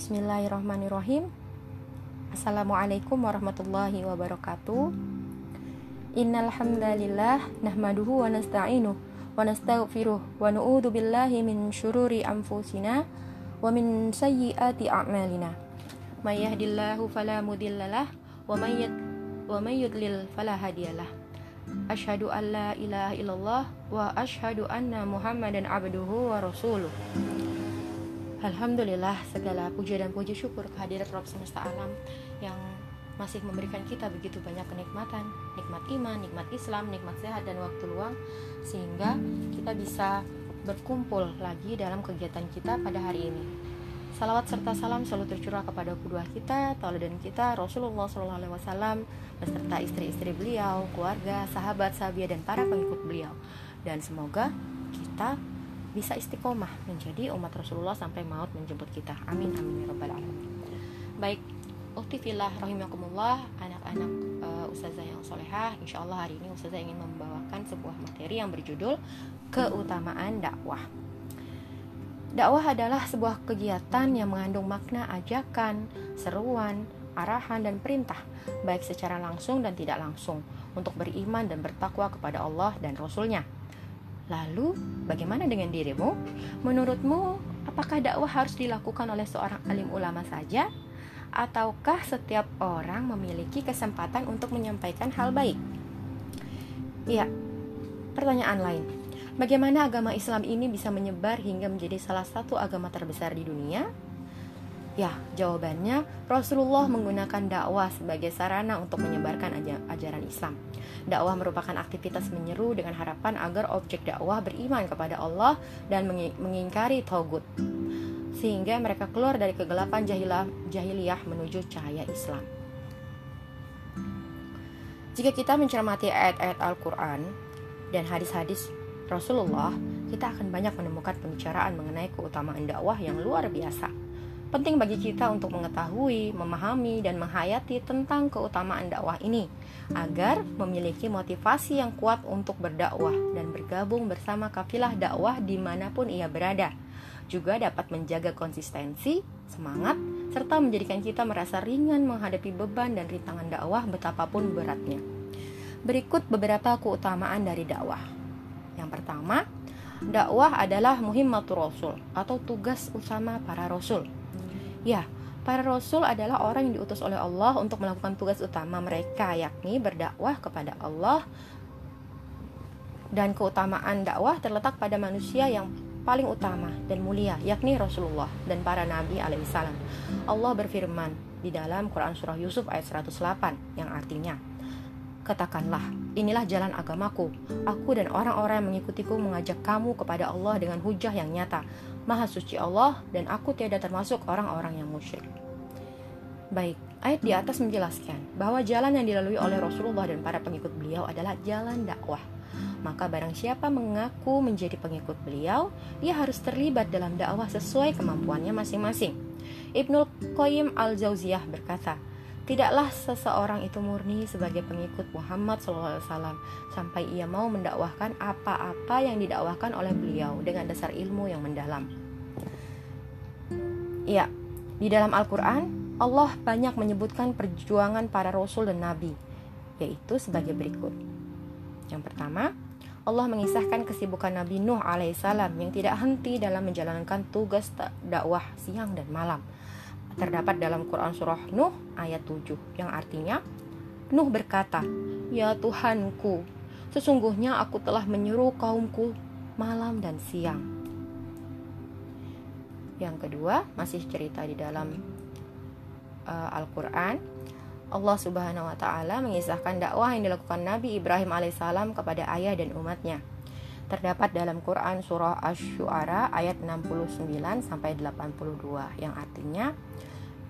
Bismillahirrahmanirrahim. Assalamualaikum warahmatullahi wabarakatuh. Innal hamdalillah nahmaduhu wa nasta'inuh wa nastaghfiruh wa na'udzu billahi min syururi anfusina wa min sayyiati a'malina. May yahdihillahu fala mudhillalah wa may wa may yudlil fala an la ilaha illallah wa asyhadu anna Muhammadan abduhu wa rasuluh. Alhamdulillah segala puja dan puji syukur kehadirat Rabb semesta alam yang masih memberikan kita begitu banyak kenikmatan, nikmat iman, nikmat Islam, nikmat sehat dan waktu luang sehingga kita bisa berkumpul lagi dalam kegiatan kita pada hari ini. Salawat serta salam selalu tercurah kepada kedua kita, tauladan kita Rasulullah SAW beserta istri-istri beliau, keluarga, sahabat, sahabat dan para pengikut beliau. Dan semoga kita bisa istiqomah menjadi umat Rasulullah sampai maut menjemput kita. Amin amin ya rabbal alamin. Baik, Uktifillah rahimakumullah anak-anak uh, ustazah yang solehah Insya Allah hari ini ustazah ingin membawakan sebuah materi yang berjudul Keutamaan dakwah Dakwah adalah sebuah kegiatan yang mengandung makna ajakan, seruan, arahan, dan perintah Baik secara langsung dan tidak langsung Untuk beriman dan bertakwa kepada Allah dan Rasulnya Lalu, bagaimana dengan dirimu? Menurutmu, apakah dakwah harus dilakukan oleh seorang alim ulama saja? Ataukah setiap orang memiliki kesempatan untuk menyampaikan hal baik? Ya, pertanyaan lain. Bagaimana agama Islam ini bisa menyebar hingga menjadi salah satu agama terbesar di dunia? Ya, jawabannya Rasulullah menggunakan dakwah sebagai sarana untuk menyebarkan ajaran Islam. Dakwah merupakan aktivitas menyeru dengan harapan agar objek dakwah beriman kepada Allah dan mengingkari togut sehingga mereka keluar dari kegelapan jahiliyah, jahiliyah menuju cahaya Islam. Jika kita mencermati ayat-ayat Al-Quran dan hadis-hadis Rasulullah, kita akan banyak menemukan pembicaraan mengenai keutamaan dakwah yang luar biasa. Penting bagi kita untuk mengetahui, memahami, dan menghayati tentang keutamaan dakwah ini agar memiliki motivasi yang kuat untuk berdakwah dan bergabung bersama kafilah dakwah di mana pun ia berada. Juga dapat menjaga konsistensi, semangat, serta menjadikan kita merasa ringan menghadapi beban dan rintangan dakwah betapapun beratnya. Berikut beberapa keutamaan dari dakwah. Yang pertama, dakwah adalah muhimmatur rasul atau tugas utama para rasul Ya, para rasul adalah orang yang diutus oleh Allah untuk melakukan tugas utama mereka, yakni berdakwah kepada Allah. Dan keutamaan dakwah terletak pada manusia yang paling utama dan mulia, yakni Rasulullah dan para nabi alaihissalam. Allah berfirman di dalam Quran Surah Yusuf ayat 108 yang artinya, Katakanlah, inilah jalan agamaku. Aku dan orang-orang yang mengikutiku mengajak kamu kepada Allah dengan hujah yang nyata. Maha suci Allah dan aku tiada termasuk orang-orang yang musyrik. Baik, ayat di atas menjelaskan bahwa jalan yang dilalui oleh Rasulullah dan para pengikut beliau adalah jalan dakwah. Maka barang siapa mengaku menjadi pengikut beliau, ia harus terlibat dalam dakwah sesuai kemampuannya masing-masing. Ibnul Qayyim al-Jauziyah berkata, Tidaklah seseorang itu murni sebagai pengikut Muhammad SAW sampai ia mau mendakwahkan apa-apa yang didakwahkan oleh beliau dengan dasar ilmu yang mendalam. Ya, di dalam Al-Quran, Allah banyak menyebutkan perjuangan para rasul dan nabi, yaitu sebagai berikut. Yang pertama, Allah mengisahkan kesibukan Nabi Nuh alaihissalam yang tidak henti dalam menjalankan tugas dakwah siang dan malam terdapat dalam Quran surah Nuh ayat 7 yang artinya Nuh berkata, "Ya Tuhanku, sesungguhnya aku telah menyeru kaumku malam dan siang." Yang kedua, masih cerita di dalam uh, Al-Qur'an, Allah Subhanahu wa taala mengisahkan dakwah yang dilakukan Nabi Ibrahim alaihissalam kepada ayah dan umatnya terdapat dalam Quran surah Asy-Syu'ara ayat 69 sampai 82 yang artinya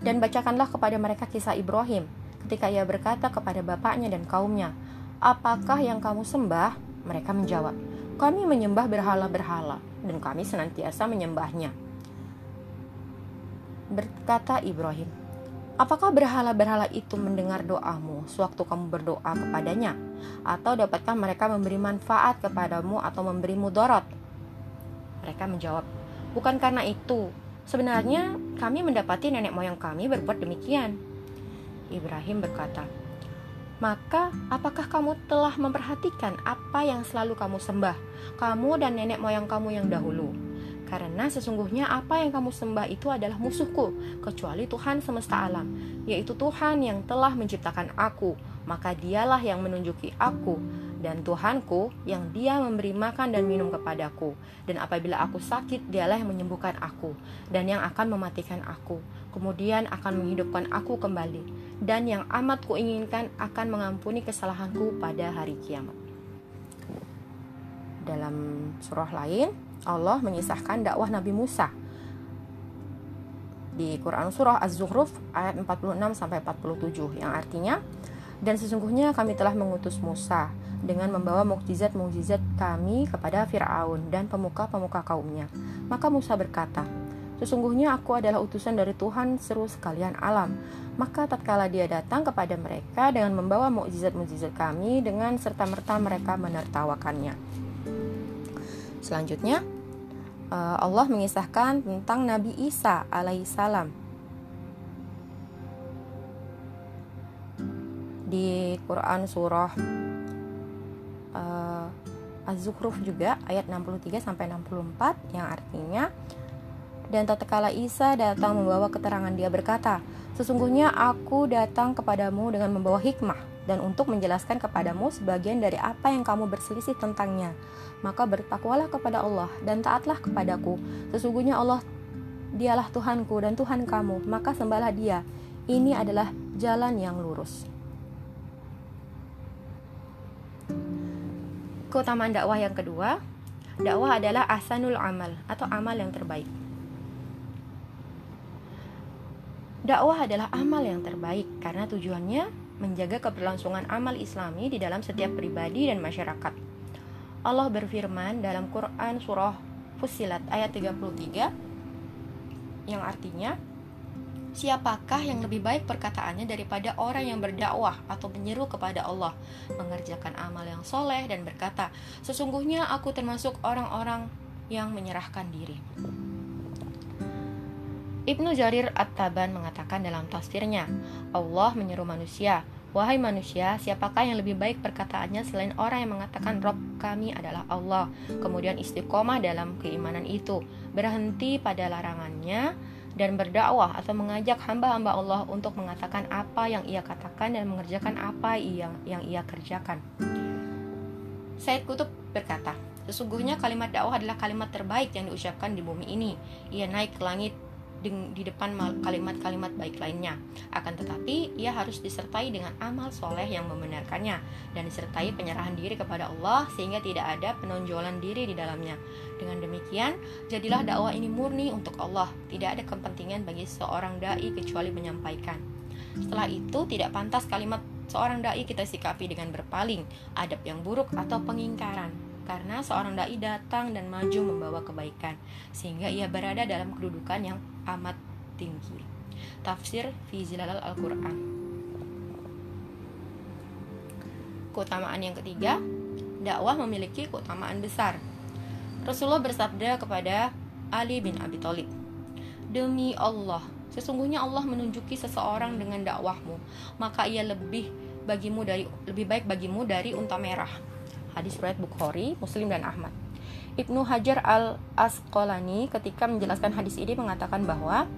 dan bacakanlah kepada mereka kisah Ibrahim ketika ia berkata kepada bapaknya dan kaumnya apakah yang kamu sembah mereka menjawab kami menyembah berhala-berhala dan kami senantiasa menyembahnya berkata Ibrahim Apakah berhala-berhala itu mendengar doamu sewaktu kamu berdoa kepadanya? Atau dapatkah mereka memberi manfaat kepadamu atau memberi mudarat? Mereka menjawab, Bukan karena itu, Sebenarnya kami mendapati nenek moyang kami berbuat demikian. Ibrahim berkata, maka apakah kamu telah memperhatikan apa yang selalu kamu sembah, kamu dan nenek moyang kamu yang dahulu? Karena sesungguhnya apa yang kamu sembah itu adalah musuhku, kecuali Tuhan semesta alam, yaitu Tuhan yang telah menciptakan aku, maka dialah yang menunjuki aku, dan Tuhanku yang dia memberi makan dan minum kepadaku. Dan apabila aku sakit, dialah yang menyembuhkan aku dan yang akan mematikan aku. Kemudian akan menghidupkan aku kembali. Dan yang amat kuinginkan akan mengampuni kesalahanku pada hari kiamat. Dalam surah lain, Allah mengisahkan dakwah Nabi Musa di Quran surah Az-Zukhruf ayat 46 sampai 47 yang artinya dan sesungguhnya kami telah mengutus Musa dengan membawa mukjizat-mukjizat kami kepada Firaun dan pemuka-pemuka kaumnya. Maka Musa berkata, Sesungguhnya aku adalah utusan dari Tuhan seru sekalian alam. Maka tatkala dia datang kepada mereka dengan membawa mukjizat-mukjizat kami dengan serta-merta mereka menertawakannya. Selanjutnya, eh, Allah mengisahkan tentang Nabi Isa alaihissalam di Quran surah uh, Az-Zukhruf juga ayat 63 sampai 64 yang artinya dan tatkala Isa datang membawa keterangan dia berkata, Sesungguhnya aku datang kepadamu dengan membawa hikmah dan untuk menjelaskan kepadamu sebagian dari apa yang kamu berselisih tentangnya. Maka bertakwalah kepada Allah dan taatlah kepadaku. Sesungguhnya Allah dialah Tuhanku dan Tuhan kamu, maka sembahlah dia. Ini adalah jalan yang lurus. Keutamaan dakwah yang kedua, dakwah adalah asanul amal atau amal yang terbaik. Dakwah adalah amal yang terbaik karena tujuannya menjaga keberlangsungan amal Islami di dalam setiap pribadi dan masyarakat. Allah berfirman dalam Quran surah Fusilat ayat 33 yang artinya Siapakah yang lebih baik perkataannya daripada orang yang berdakwah atau menyeru kepada Allah, mengerjakan amal yang soleh dan berkata, "Sesungguhnya aku termasuk orang-orang yang menyerahkan diri." Ibnu Jarir At-Taban mengatakan dalam tafsirnya, Allah menyeru manusia, Wahai manusia, siapakah yang lebih baik perkataannya selain orang yang mengatakan Rob kami adalah Allah, kemudian istiqomah dalam keimanan itu, berhenti pada larangannya, dan berdakwah atau mengajak hamba-hamba Allah untuk mengatakan apa yang ia katakan dan mengerjakan apa yang, yang ia kerjakan. Said Kutub berkata, Sesungguhnya kalimat dakwah adalah kalimat terbaik yang diucapkan di bumi ini. Ia naik ke langit di depan kalimat-kalimat baik lainnya. Akan tetapi, ia harus disertai dengan amal soleh yang membenarkannya dan disertai penyerahan diri kepada Allah sehingga tidak ada penonjolan diri di dalamnya. Dengan demikian, jadilah dakwah ini murni untuk Allah. Tidak ada kepentingan bagi seorang dai kecuali menyampaikan. Setelah itu, tidak pantas kalimat seorang dai kita sikapi dengan berpaling, adab yang buruk atau pengingkaran karena seorang dai datang dan maju membawa kebaikan sehingga ia berada dalam kedudukan yang amat tinggi. Tafsir fi Zilalal Al-Qur'an. Keutamaan yang ketiga, dakwah memiliki keutamaan besar. Rasulullah bersabda kepada Ali bin Abi Thalib, "Demi Allah, sesungguhnya Allah menunjuki seseorang dengan dakwahmu, maka ia lebih bagimu dari lebih baik bagimu dari unta merah." hadis riwayat Bukhari, Muslim dan Ahmad. Ibnu Hajar al Asqalani ketika menjelaskan hadis ini mengatakan bahwa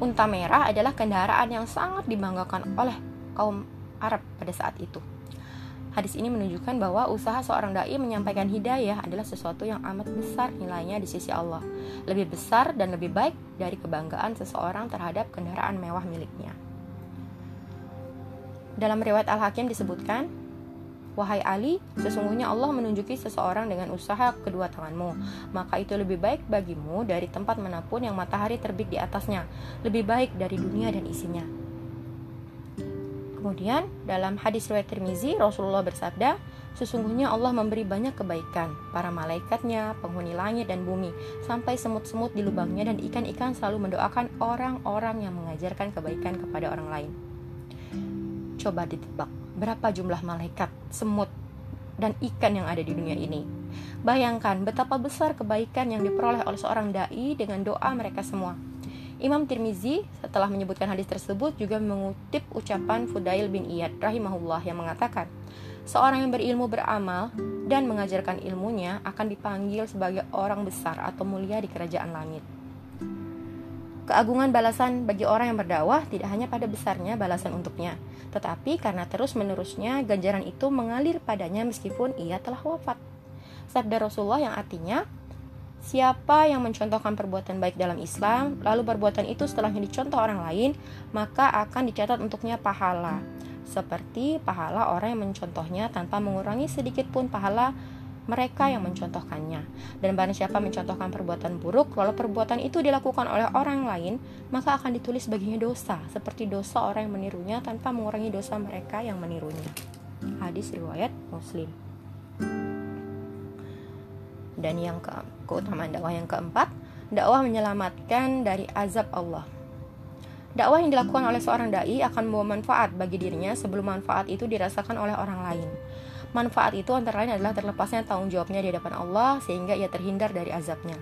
unta merah adalah kendaraan yang sangat dibanggakan oleh kaum Arab pada saat itu. Hadis ini menunjukkan bahwa usaha seorang dai menyampaikan hidayah adalah sesuatu yang amat besar nilainya di sisi Allah, lebih besar dan lebih baik dari kebanggaan seseorang terhadap kendaraan mewah miliknya. Dalam riwayat Al-Hakim disebutkan, Wahai Ali, sesungguhnya Allah menunjuki seseorang dengan usaha kedua tanganmu, maka itu lebih baik bagimu dari tempat mana pun yang matahari terbit di atasnya, lebih baik dari dunia dan isinya. Kemudian, dalam hadis riwayat Tirmizi, Rasulullah bersabda, Sesungguhnya Allah memberi banyak kebaikan, para malaikatnya, penghuni langit dan bumi, sampai semut-semut di lubangnya dan ikan-ikan selalu mendoakan orang-orang yang mengajarkan kebaikan kepada orang lain. Coba ditebak, berapa jumlah malaikat, semut, dan ikan yang ada di dunia ini. Bayangkan betapa besar kebaikan yang diperoleh oleh seorang dai dengan doa mereka semua. Imam Tirmizi setelah menyebutkan hadis tersebut juga mengutip ucapan Fudail bin Iyad rahimahullah yang mengatakan, seorang yang berilmu beramal dan mengajarkan ilmunya akan dipanggil sebagai orang besar atau mulia di kerajaan langit. Keagungan balasan bagi orang yang berdakwah tidak hanya pada besarnya balasan untuknya, tetapi karena terus-menerusnya ganjaran itu mengalir padanya meskipun ia telah wafat. Sabda Rasulullah yang artinya, Siapa yang mencontohkan perbuatan baik dalam Islam, lalu perbuatan itu setelahnya dicontoh orang lain, maka akan dicatat untuknya pahala. Seperti pahala orang yang mencontohnya tanpa mengurangi sedikit pun pahala mereka yang mencontohkannya. Dan barang siapa mencontohkan perbuatan buruk, lalu perbuatan itu dilakukan oleh orang lain, maka akan ditulis baginya dosa, seperti dosa orang yang menirunya tanpa mengurangi dosa mereka yang menirunya. Hadis riwayat Muslim. Dan yang ke keutamaan dakwah yang keempat, dakwah menyelamatkan dari azab Allah. Dakwah yang dilakukan oleh seorang dai akan membawa manfaat bagi dirinya sebelum manfaat itu dirasakan oleh orang lain. Manfaat itu antara lain adalah terlepasnya tanggung jawabnya di hadapan Allah sehingga ia terhindar dari azabnya.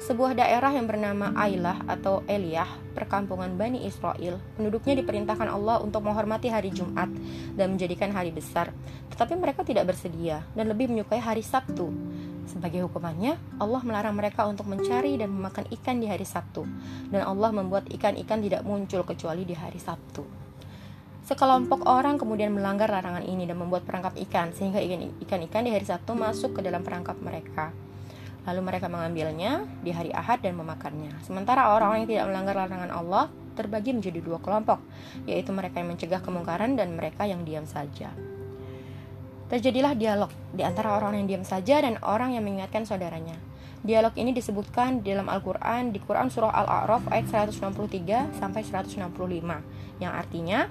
Sebuah daerah yang bernama Ailah atau Eliyah, perkampungan Bani Israel, penduduknya diperintahkan Allah untuk menghormati hari Jumat dan menjadikan hari besar. Tetapi mereka tidak bersedia dan lebih menyukai hari Sabtu. Sebagai hukumannya, Allah melarang mereka untuk mencari dan memakan ikan di hari Sabtu, dan Allah membuat ikan-ikan tidak muncul kecuali di hari Sabtu. Sekelompok orang kemudian melanggar larangan ini dan membuat perangkap ikan, sehingga ikan-ikan di hari Sabtu masuk ke dalam perangkap mereka. Lalu mereka mengambilnya di hari Ahad dan memakannya. Sementara orang-orang yang tidak melanggar larangan Allah terbagi menjadi dua kelompok, yaitu mereka yang mencegah kemungkaran dan mereka yang diam saja. Terjadilah dialog di antara orang yang diam saja dan orang yang mengingatkan saudaranya. Dialog ini disebutkan di dalam Al-Quran di Quran Surah Al-A'raf ayat 163 sampai 165 yang artinya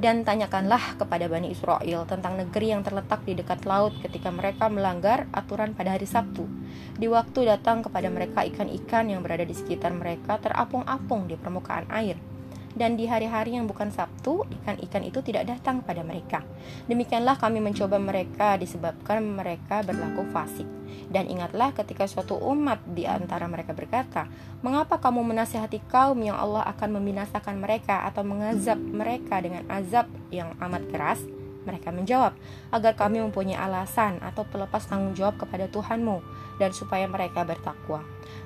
dan tanyakanlah kepada Bani Israel tentang negeri yang terletak di dekat laut ketika mereka melanggar aturan pada hari Sabtu. Di waktu datang kepada mereka ikan-ikan yang berada di sekitar mereka terapung-apung di permukaan air dan di hari-hari yang bukan Sabtu, ikan-ikan itu tidak datang pada mereka. Demikianlah kami mencoba mereka disebabkan mereka berlaku fasik. Dan ingatlah ketika suatu umat di antara mereka berkata, Mengapa kamu menasihati kaum yang Allah akan membinasakan mereka atau mengazab mereka dengan azab yang amat keras? Mereka menjawab, agar kami mempunyai alasan atau pelepas tanggung jawab kepada Tuhanmu dan supaya mereka bertakwa.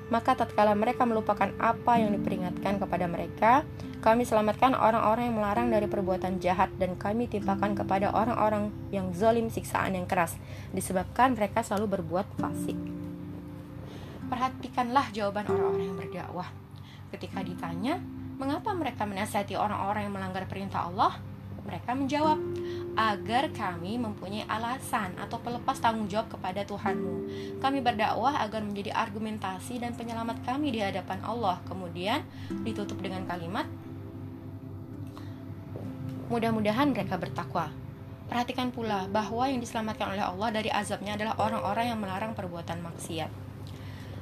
Maka tatkala mereka melupakan apa yang diperingatkan kepada mereka, kami selamatkan orang-orang yang melarang dari perbuatan jahat dan kami timpakan kepada orang-orang yang zalim siksaan yang keras disebabkan mereka selalu berbuat fasik. Perhatikanlah jawaban orang-orang yang berdakwah. Ketika ditanya, mengapa mereka menasihati orang-orang yang melanggar perintah Allah? Mereka menjawab, agar kami mempunyai alasan atau pelepas tanggung jawab kepada Tuhanmu. Kami berdakwah agar menjadi argumentasi dan penyelamat kami di hadapan Allah. Kemudian ditutup dengan kalimat, mudah-mudahan mereka bertakwa. Perhatikan pula bahwa yang diselamatkan oleh Allah dari azabnya adalah orang-orang yang melarang perbuatan maksiat.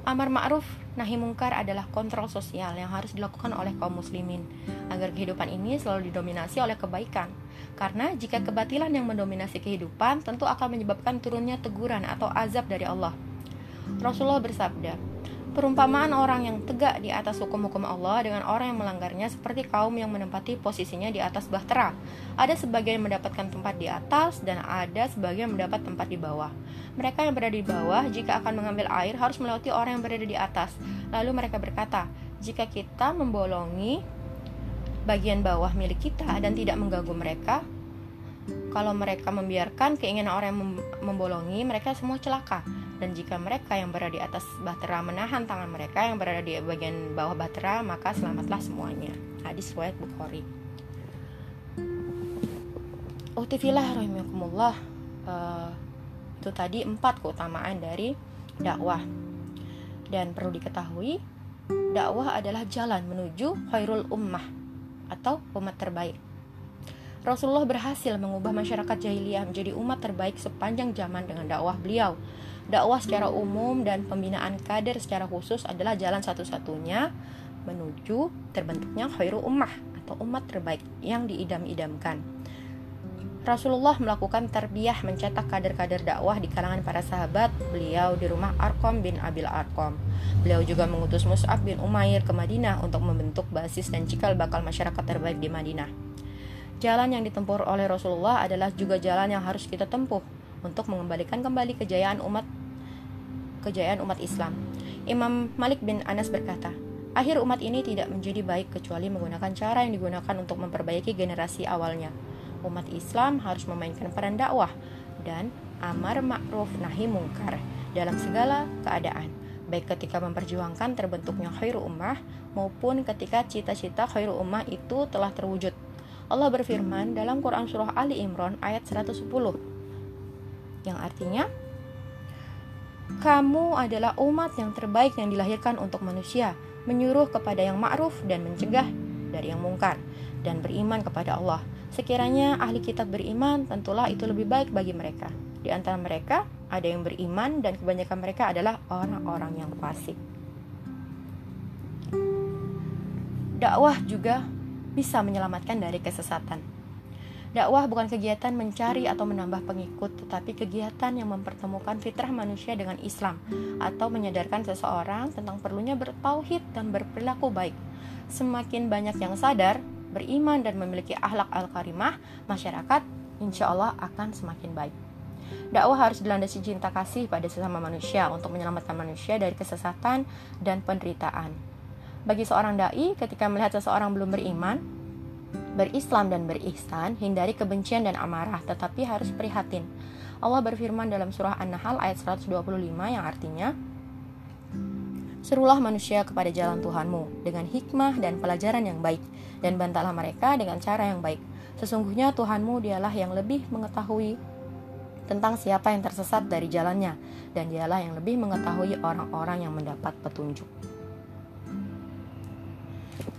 Amar ma'ruf nahi mungkar adalah kontrol sosial yang harus dilakukan oleh kaum muslimin agar kehidupan ini selalu didominasi oleh kebaikan. Karena jika kebatilan yang mendominasi kehidupan tentu akan menyebabkan turunnya teguran atau azab dari Allah. Rasulullah bersabda, Perumpamaan orang yang tegak di atas hukum-hukum Allah dengan orang yang melanggarnya seperti kaum yang menempati posisinya di atas bahtera. Ada sebagian yang mendapatkan tempat di atas dan ada sebagian yang mendapat tempat di bawah. Mereka yang berada di bawah jika akan mengambil air harus melewati orang yang berada di atas. Lalu mereka berkata, jika kita membolongi bagian bawah milik kita dan tidak mengganggu mereka, kalau mereka membiarkan keinginan orang yang membolongi, mereka semua celaka. Dan jika mereka yang berada di atas bahtera menahan tangan mereka yang berada di bagian bawah bahtera maka selamatlah semuanya. Hadis riwayat Bukhari. Utifilah rahimakumullah. Uh, itu tadi empat keutamaan dari dakwah. Dan perlu diketahui dakwah adalah jalan menuju khairul ummah atau umat terbaik Rasulullah berhasil mengubah masyarakat jahiliyah menjadi umat terbaik sepanjang zaman dengan dakwah beliau dakwah secara umum dan pembinaan kader secara khusus adalah jalan satu-satunya menuju terbentuknya khairu ummah atau umat terbaik yang diidam-idamkan. Rasulullah melakukan terbiah mencetak kader-kader dakwah di kalangan para sahabat beliau di rumah Arkom bin Abil Arkom. Beliau juga mengutus Mus'ab bin Umair ke Madinah untuk membentuk basis dan cikal bakal masyarakat terbaik di Madinah. Jalan yang ditempuh oleh Rasulullah adalah juga jalan yang harus kita tempuh untuk mengembalikan kembali kejayaan umat kejayaan umat Islam. Imam Malik bin Anas berkata, Akhir umat ini tidak menjadi baik kecuali menggunakan cara yang digunakan untuk memperbaiki generasi awalnya umat Islam harus memainkan peran dakwah dan amar ma'ruf nahi mungkar dalam segala keadaan, baik ketika memperjuangkan terbentuknya khairu ummah maupun ketika cita-cita khairu ummah itu telah terwujud. Allah berfirman dalam Quran Surah Ali Imran ayat 110 yang artinya kamu adalah umat yang terbaik yang dilahirkan untuk manusia, menyuruh kepada yang ma'ruf dan mencegah dari yang mungkar, dan beriman kepada Allah. Sekiranya ahli kitab beriman, tentulah itu lebih baik bagi mereka. Di antara mereka ada yang beriman dan kebanyakan mereka adalah orang-orang yang fasik. Dakwah juga bisa menyelamatkan dari kesesatan. Dakwah bukan kegiatan mencari atau menambah pengikut, tetapi kegiatan yang mempertemukan fitrah manusia dengan Islam atau menyadarkan seseorang tentang perlunya bertauhid dan berperilaku baik. Semakin banyak yang sadar beriman dan memiliki akhlak al-karimah, masyarakat insya Allah akan semakin baik. Dakwah harus dilandasi cinta kasih pada sesama manusia untuk menyelamatkan manusia dari kesesatan dan penderitaan. Bagi seorang dai, ketika melihat seseorang belum beriman, berislam dan berihsan, hindari kebencian dan amarah, tetapi harus prihatin. Allah berfirman dalam surah An-Nahl ayat 125 yang artinya, Serulah manusia kepada jalan Tuhanmu dengan hikmah dan pelajaran yang baik, dan bantalah mereka dengan cara yang baik. Sesungguhnya Tuhanmu dialah yang lebih mengetahui tentang siapa yang tersesat dari jalannya, dan dialah yang lebih mengetahui orang-orang yang mendapat petunjuk.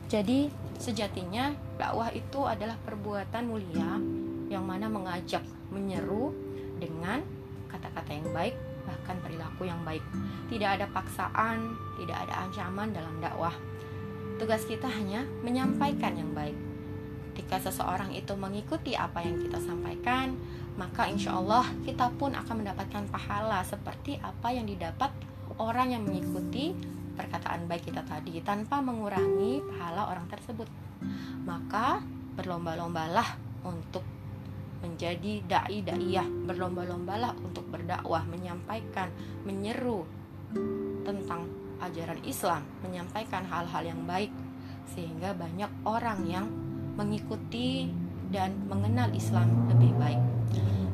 Jadi, sejatinya dakwah itu adalah perbuatan mulia yang mana mengajak, menyeru dengan kata-kata yang baik bahkan perilaku yang baik. Tidak ada paksaan, tidak ada ancaman dalam dakwah. Tugas kita hanya menyampaikan yang baik. Jika seseorang itu mengikuti apa yang kita sampaikan, maka insya Allah kita pun akan mendapatkan pahala seperti apa yang didapat orang yang mengikuti perkataan baik kita tadi tanpa mengurangi pahala orang tersebut. Maka berlomba-lombalah untuk menjadi dai daiyah berlomba-lombalah untuk berdakwah menyampaikan menyeru tentang ajaran Islam menyampaikan hal-hal yang baik sehingga banyak orang yang mengikuti dan mengenal Islam lebih baik.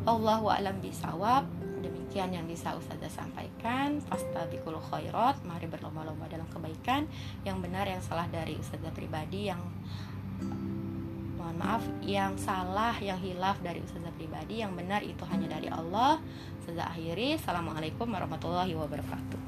Allahu a'lam bisawab. Demikian yang bisa Ustazah sampaikan. Fastabikul khairat. Mari berlomba-lomba dalam kebaikan. Yang benar yang salah dari Ustazah pribadi yang mohon maaf yang salah yang hilaf dari ustazah pribadi yang benar itu hanya dari Allah. Ustazah akhiri assalamualaikum warahmatullahi wabarakatuh